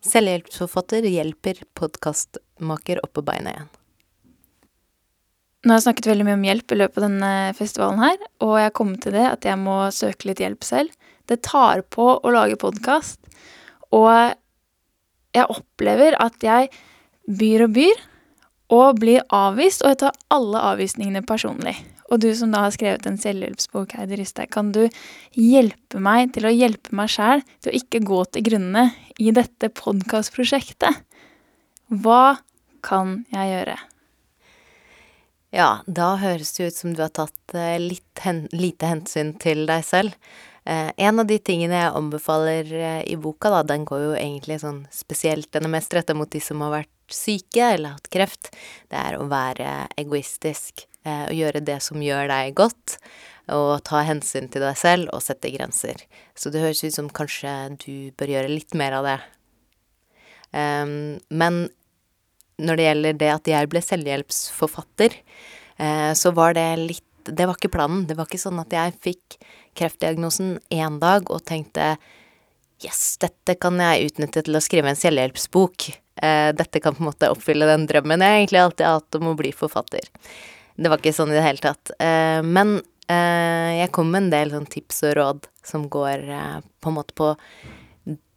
Selvhjelpsforfatter hjelper podkastmaker opp på beina igjen. Nå har jeg snakket veldig mye om hjelp i løpet av denne festivalen her, og jeg kommet til det at jeg må søke litt hjelp selv. Det tar på å lage podkast, og jeg opplever at jeg byr og byr, og blir avvist, og jeg tar alle avvisningene personlig. Og du som da har skrevet en selvhjelpsbok, Heidi Ristad, kan du hjelpe meg til å hjelpe meg sjæl til å ikke gå til grunne i dette podkastprosjektet? Hva kan jeg gjøre? Ja, da høres det ut som du har tatt eh, litt hen lite hensyn til deg selv. Eh, en av de tingene jeg anbefaler eh, i boka, da, den går jo egentlig sånn spesielt Den er mest retta mot de som har vært syke eller hatt kreft. Det er å være egoistisk eh, og gjøre det som gjør deg godt. Og ta hensyn til deg selv og sette grenser. Så det høres ut som kanskje du bør gjøre litt mer av det. Um, men når det gjelder det at jeg ble selvhjelpsforfatter, eh, så var det litt Det var ikke planen. Det var ikke sånn at jeg fikk kreftdiagnosen én dag og tenkte Yes, dette kan jeg utnytte til å skrive en selvhjelpsbok. Eh, dette kan på en måte oppfylle den drømmen jeg egentlig alltid har hatt om å bli forfatter. Det var ikke sånn i det hele tatt. Eh, men jeg kom med en del sånn tips og råd som går på en måte på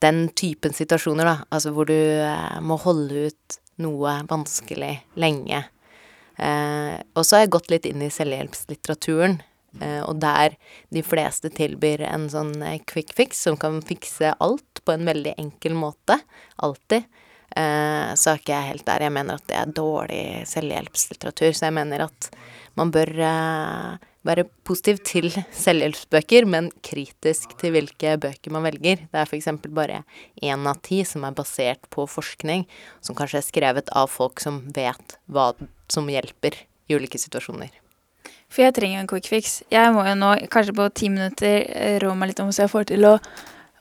den typen situasjoner, da. Altså hvor du må holde ut noe vanskelig lenge. Eh, og så har jeg gått litt inn i selvhjelpslitteraturen, eh, og der de fleste tilbyr en sånn eh, quick fix som kan fikse alt på en veldig enkel måte. Alltid. Eh, så er ikke jeg helt der. Jeg mener at det er dårlig selvhjelpslitteratur, så jeg mener at man bør eh, være positiv til selvhjelpsbøker, men kritisk til hvilke bøker man velger. Det er f.eks. bare én av ti som er basert på forskning, som kanskje er skrevet av folk som vet hva som hjelper i ulike situasjoner. For jeg trenger en quick fix. Jeg må jo nå, kanskje på ti minutter, eh, rå meg litt om så jeg får til å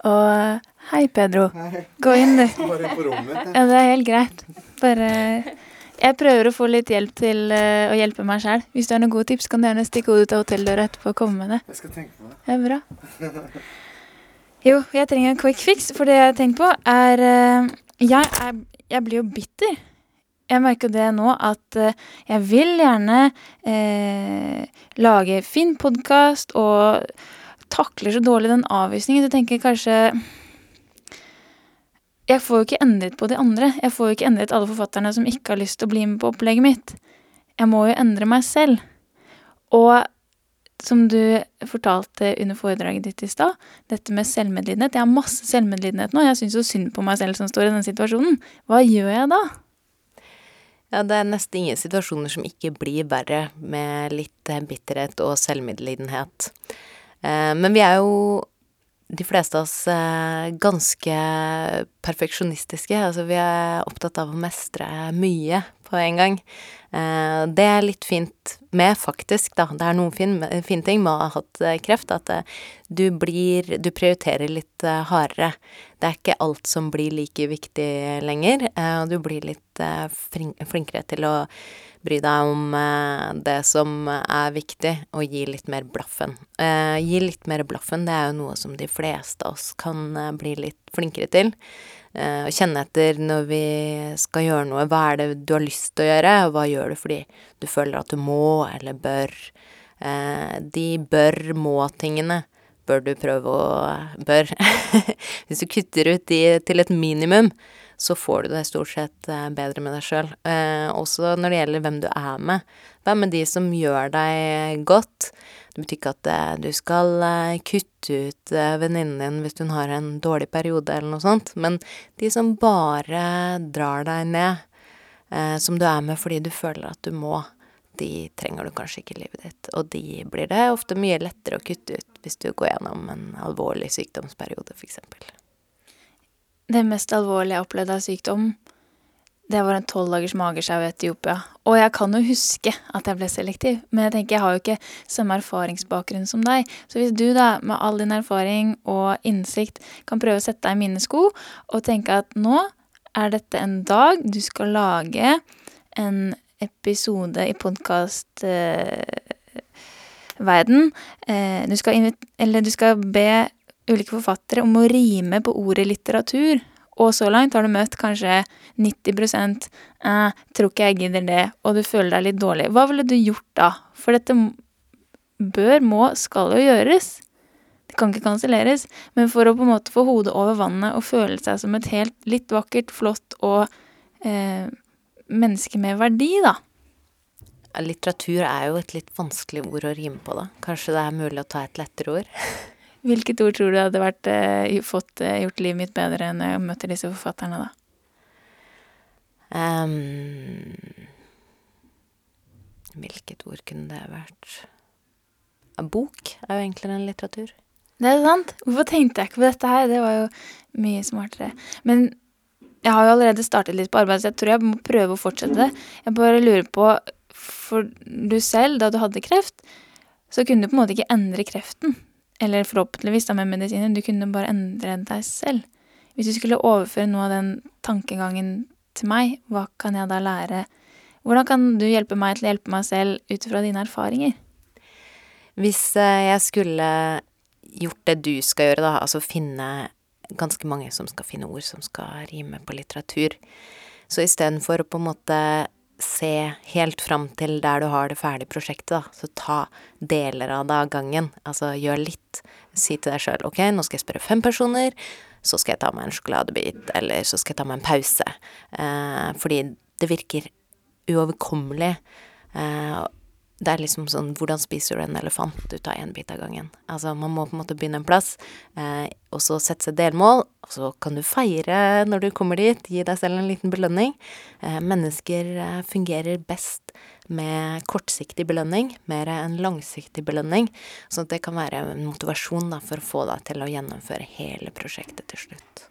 og Hei, Pedro. Hei. Gå inn, du. Bare på rommet. Ja, det er helt greit. Bare jeg prøver å få litt hjelp til uh, å hjelpe meg sjæl. Hvis du har noen gode tips, kan du gjerne stikke hodet ut av hotelldøra etterpå og komme med det. Jeg skal tenke på det. Ja, bra. Jo, jeg trenger en quick fix, for det jeg har tenkt på, er uh, jeg, er, jeg blir jo bitter. Jeg merker det nå at uh, jeg vil gjerne lage fin podkast og takler så dårlig den avvisningen. Du tenker kanskje jeg får jo ikke endret på de andre. Jeg får jo ikke endret alle forfatterne som ikke har lyst til å bli med på opplegget mitt. Jeg må jo endre meg selv. Og som du fortalte under foredraget ditt i stad, dette med selvmedlidenhet. Jeg har masse selvmedlidenhet nå. Jeg syns jo synd på meg selv som står i den situasjonen. Hva gjør jeg da? Ja, det er nesten ingen situasjoner som ikke blir verre med litt bitterhet og selvmedlidenhet. Eh, men vi er jo de fleste av oss er ganske perfeksjonistiske. Altså vi er opptatt av å mestre mye på en gang. Eh, det er litt fint med, faktisk, da. Det er noen fine fin ting med å ha hatt eh, kreft, at eh, du blir Du prioriterer litt hardere. Det er ikke alt som blir like viktig lenger, og du blir litt flinkere til å bry deg om eh, det som er viktig, og gi litt mer blaffen. Eh, gi litt mer blaffen, det er jo noe som de fleste av oss kan eh, bli litt flinkere til. Å kjenne etter når vi skal gjøre noe, hva er det du har lyst til å gjøre, og hva gjør du fordi du føler at du må eller bør. De bør-må-tingene bør du prøve å Bør. Hvis du kutter ut de til et minimum, så får du det stort sett eh, bedre med deg sjøl. Eh, også når det gjelder hvem du er med. Vær med de som gjør deg godt. Det betyr ikke at eh, du skal eh, kutte ut eh, venninnen din hvis hun har en dårlig periode eller noe sånt, men de som bare drar deg ned, eh, som du er med fordi du føler at du må, de trenger du kanskje ikke i livet ditt. Og de blir det ofte mye lettere å kutte ut hvis du går gjennom en alvorlig sykdomsperiode, eksempel. Det mest alvorlige jeg opplevde av sykdom, det var en tolv dagers magesjau i Etiopia. Og jeg kan jo huske at jeg ble selektiv, men jeg tenker jeg har jo ikke samme erfaringsbakgrunn som deg. Så hvis du da, med all din erfaring og innsikt, kan prøve å sette deg i mine sko og tenke at nå er dette en dag du skal lage en episode i podkast eh. Eh, du skal, eller du skal be ulike forfattere om å rime på ordet litteratur. og så langt har du møtt kanskje 90 eh, 'tror ikke jeg gidder det', og du føler deg litt dårlig. Hva ville du gjort da? For dette bør, må, skal jo gjøres. Det kan ikke kanselleres. Men for å på en måte få hodet over vannet og føle seg som et helt litt vakkert, flott og eh, menneske med verdi, da. Litteratur er jo et litt vanskelig ord å rime på, da. Kanskje det er mulig å ta et lettere ord? Hvilket ord tror du hadde vært, eh, fått, eh, gjort livet mitt bedre enn jeg møtte disse forfatterne, da? Um, hvilket ord kunne det vært? Bok er jo enklere enn litteratur. Det er sant. Hvorfor tenkte jeg ikke på dette her? Det var jo mye smartere. Men jeg har jo allerede startet litt på arbeid, så jeg tror jeg må prøve å fortsette det. Jeg bare lurer på, for du selv, da du hadde kreft, så kunne du på en måte ikke endre kreften. Eller forhåpentligvis da med medisiner. Du kunne bare endre deg selv. Hvis du skulle overføre noe av den tankegangen til meg, hva kan jeg da lære? Hvordan kan du hjelpe meg til å hjelpe meg selv ut fra dine erfaringer? Hvis eh, jeg skulle gjort det du skal gjøre, da, altså finne ganske mange som skal finne ord som skal rime på litteratur, så istedenfor å på en måte se helt fram til der du har det ferdige prosjektet, da. Så ta deler av det av gangen. Altså gjør litt. Si til deg sjøl ok, nå skal jeg spørre fem personer, så skal jeg ta meg en sjokoladebit, eller så skal jeg ta meg en pause. Eh, fordi det virker uoverkommelig. Eh, det er liksom sånn Hvordan spiser du en elefant? Du tar én bit av gangen. Altså, man må på en måte begynne en plass, eh, og så sette seg delmål. Og så kan du feire når du kommer dit, gi deg selv en liten belønning. Eh, mennesker eh, fungerer best med kortsiktig belønning mer enn langsiktig belønning. Så det kan være en motivasjon da, for å få deg til å gjennomføre hele prosjektet til slutt.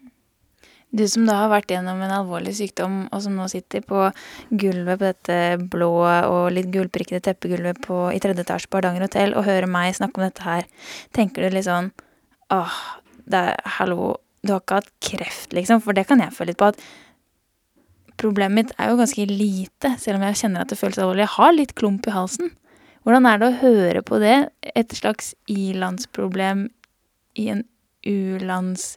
Du som da har vært gjennom en alvorlig sykdom, og som nå sitter på gulvet på dette blå og litt gulprikkede teppegulvet på, i tredje etasje på Hardanger hotell og hører meg snakke om dette her, tenker du litt sånn åh, det er hallo, du har ikke hatt kreft, liksom? For det kan jeg føle litt på at problemet mitt er jo ganske lite, selv om jeg kjenner at det føles alvorlig. Jeg har litt klump i halsen. Hvordan er det å høre på det? Et slags ilandsproblem i en u-lands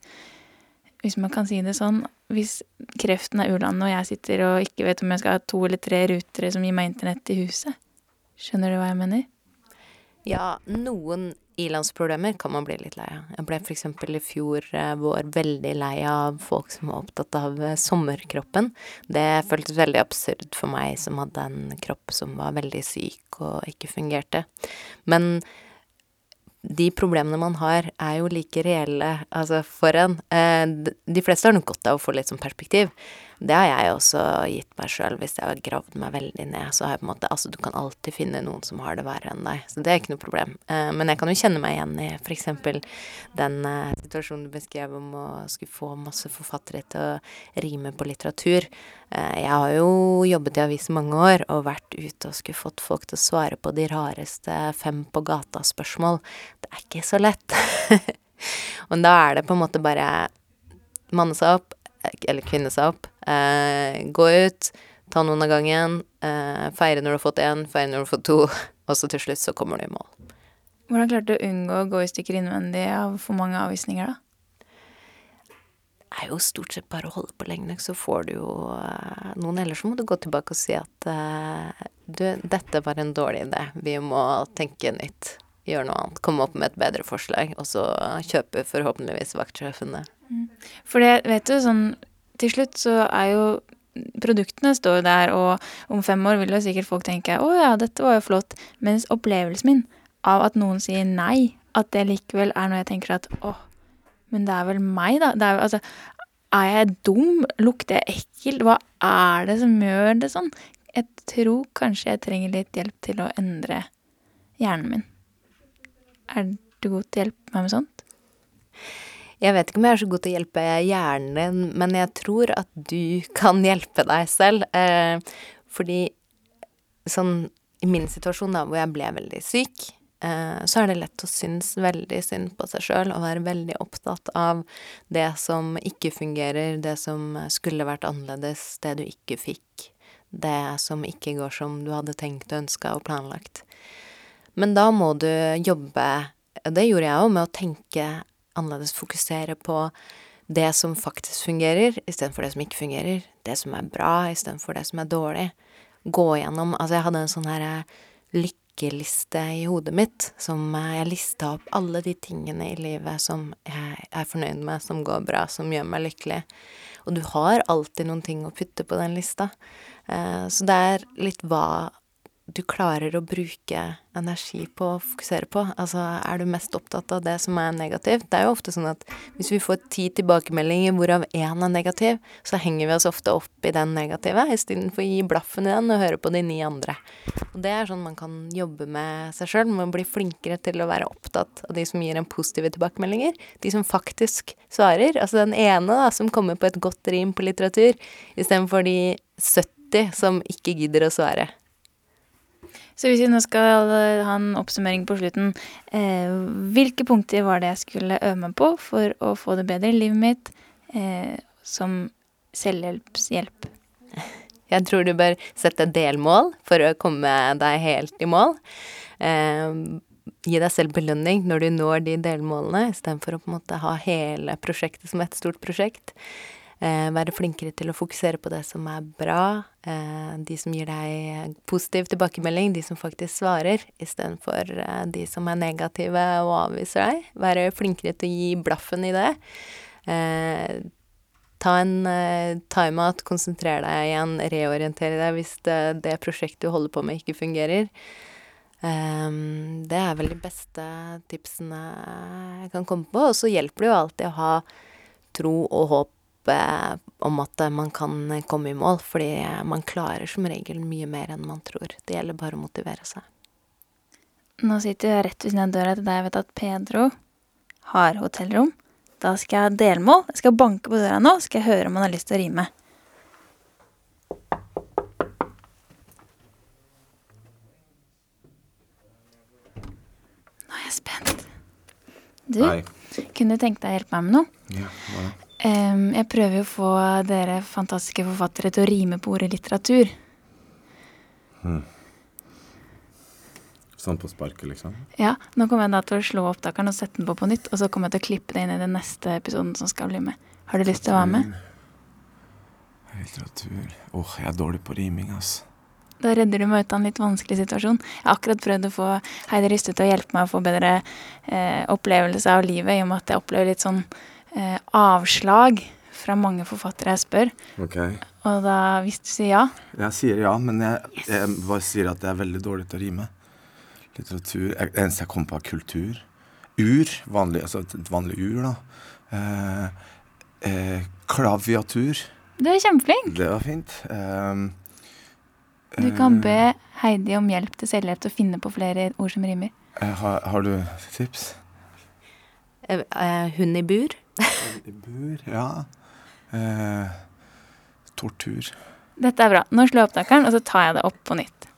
hvis man kan si det sånn, hvis kreften er u-landet, og jeg sitter og ikke vet om jeg skal ha to eller tre rutere som gir meg internett i huset. Skjønner du hva jeg mener? Ja, noen ilandsproblemer kan man bli litt lei av. Jeg ble f.eks. i fjor eh, vår veldig lei av folk som var opptatt av eh, sommerkroppen. Det føltes veldig absurd for meg som hadde en kropp som var veldig syk og ikke fungerte. Men de problemene man har, er jo like reelle, altså, for en. Eh, de fleste har nok godt av å få litt sånn perspektiv. Det har jeg også gitt meg sjøl hvis jeg har gravd meg veldig ned. Så har jeg på en måte Altså, du kan alltid finne noen som har det verre enn deg. Så det er ikke noe problem. Eh, men jeg kan jo kjenne meg igjen i eksempel den eh, situasjonen du beskrev om å skulle få masse forfattere til å rime på litteratur. Eh, jeg har jo jobbet i avis i mange år og vært ute og skulle fått folk til å svare på de rareste fem på gata-spørsmål. Det er ikke så lett. Men da er det på en måte bare manne seg opp, eller kvinne seg opp, gå ut, ta noen av gangen, eh, feire når du har fått én, feire når du har fått to, og så til slutt så kommer du i mål. Hvordan klarte du å unngå å gå i stykker innvendig av for mange avvisninger, da? Det er jo stort sett bare å holde på lenge nok, så får du jo eh, noen. Ellers så må du gå tilbake og si at eh, du, dette var en dårlig idé, vi må tenke nytt. Gjøre noe annet. Komme opp med et bedre forslag, og så kjøpe forhåpentligvis vaktsjefen det. Mm. For det, vet du, sånn Til slutt så er jo Produktene står jo der, og om fem år vil jo sikkert folk tenke 'Å ja, dette var jo flott', mens opplevelsen min av at noen sier nei, at det likevel er noe jeg tenker at 'Å, men det er vel meg, da'. Er, altså, er jeg dum? Lukter jeg ekkelt? Hva er det som gjør det sånn? Jeg tror kanskje jeg trenger litt hjelp til å endre hjernen min. Er du god til å hjelpe meg med sånt? Jeg vet ikke om jeg er så god til å hjelpe hjernen din, men jeg tror at du kan hjelpe deg selv. Eh, fordi sånn i min situasjon, da, hvor jeg ble veldig syk, eh, så er det lett å synes veldig synd på seg sjøl og være veldig opptatt av det som ikke fungerer, det som skulle vært annerledes, det du ikke fikk, det som ikke går som du hadde tenkt og ønska og planlagt. Men da må du jobbe, det gjorde jeg òg, med å tenke annerledes fokusere på det som faktisk fungerer, istedenfor det som ikke fungerer. Det som er bra, istedenfor det som er dårlig. Gå gjennom Altså, jeg hadde en sånn her lykkeliste i hodet mitt som eh, jeg lista opp alle de tingene i livet som jeg er fornøyd med, som går bra, som gjør meg lykkelig. Og du har alltid noen ting å putte på den lista. Eh, så det er litt hva du klarer å bruke energi på å fokusere på. Altså, er du mest opptatt av det som er negativt? Det er jo ofte sånn at hvis vi får ti tilbakemeldinger hvorav én er negativ, så henger vi oss ofte opp i den negative istedenfor å gi blaffen i den og høre på de ni andre. Og det er sånn man kan jobbe med seg sjøl, man bli flinkere til å være opptatt av de som gir en positive tilbakemeldinger, de som faktisk svarer. Altså den ene da, som kommer på et godt rim på litteratur, istedenfor de 70 som ikke gidder å svare. Så hvis vi nå skal ha en oppsummering på slutten, eh, hvilke punkter var det jeg skulle øve meg på for å få det bedre i livet mitt eh, som selvhjelpshjelp? Jeg tror du bør sette delmål for å komme deg helt i mål. Eh, gi deg selv belønning når du når de delmålene, istedenfor å på en måte ha hele prosjektet som et stort prosjekt. Eh, være flinkere til å fokusere på det som er bra, eh, de som gir deg positiv tilbakemelding, de som faktisk svarer, istedenfor eh, de som er negative og avviser deg. Være flinkere til å gi blaffen i det. Ta en timeout, konsentrer deg igjen, reorientere deg hvis det, det prosjektet du holder på med, ikke fungerer. Um, det er vel de beste tipsene jeg kan komme på. Og så hjelper det jo alltid å ha tro og håp om at man kan komme i mål, fordi man klarer som regel mye mer enn man tror. Det gjelder bare å motivere seg. Nå sitter jeg rett ved siden av døra til deg jeg vet at Pedro har hotellrom. Da skal jeg ha delmål. Jeg skal banke på døra nå, skal jeg høre om han har lyst til å rime. Nå er jeg spent. Du, Hei. kunne du tenkt deg å hjelpe meg med noe? Ja, hva da? Jeg prøver å få dere fantastiske forfattere til å rime på ordet litteratur. Hmm. Sånn på sparket, liksom? Ja. Nå kommer jeg da til å slå opptakeren og sette den på på nytt, og så kommer jeg til å klippe det inn i den neste episoden som skal bli med. Har du lyst til å være med? Litteratur Åh, oh, jeg er dårlig på riming, ass. Da redder du meg ut av en litt vanskelig situasjon. Jeg har akkurat prøvd å få Heidi Ryste til å hjelpe meg å få bedre eh, opplevelse av livet, i og med at jeg opplever litt sånn eh, avslag fra mange forfattere jeg spør. Okay. Og da, hvis du sier ja Jeg sier ja, men jeg, jeg bare sier at jeg er veldig dårlig til å rime. Litteratur Det eneste jeg kommer på, er kultur. Ur. Vanlig, altså et vanlig ur, da. Eh, eh, klaviatur. Du er kjempeflink. Det var fint. Um, du kan be Heidi om hjelp til selvhjelp til å finne på flere ord som rimer. Har, har, du tips? hund i bur. Bur, ja. Eh, tortur. Dette er bra. Nå slår jeg opptakeren, og så tar jeg det opp på nytt.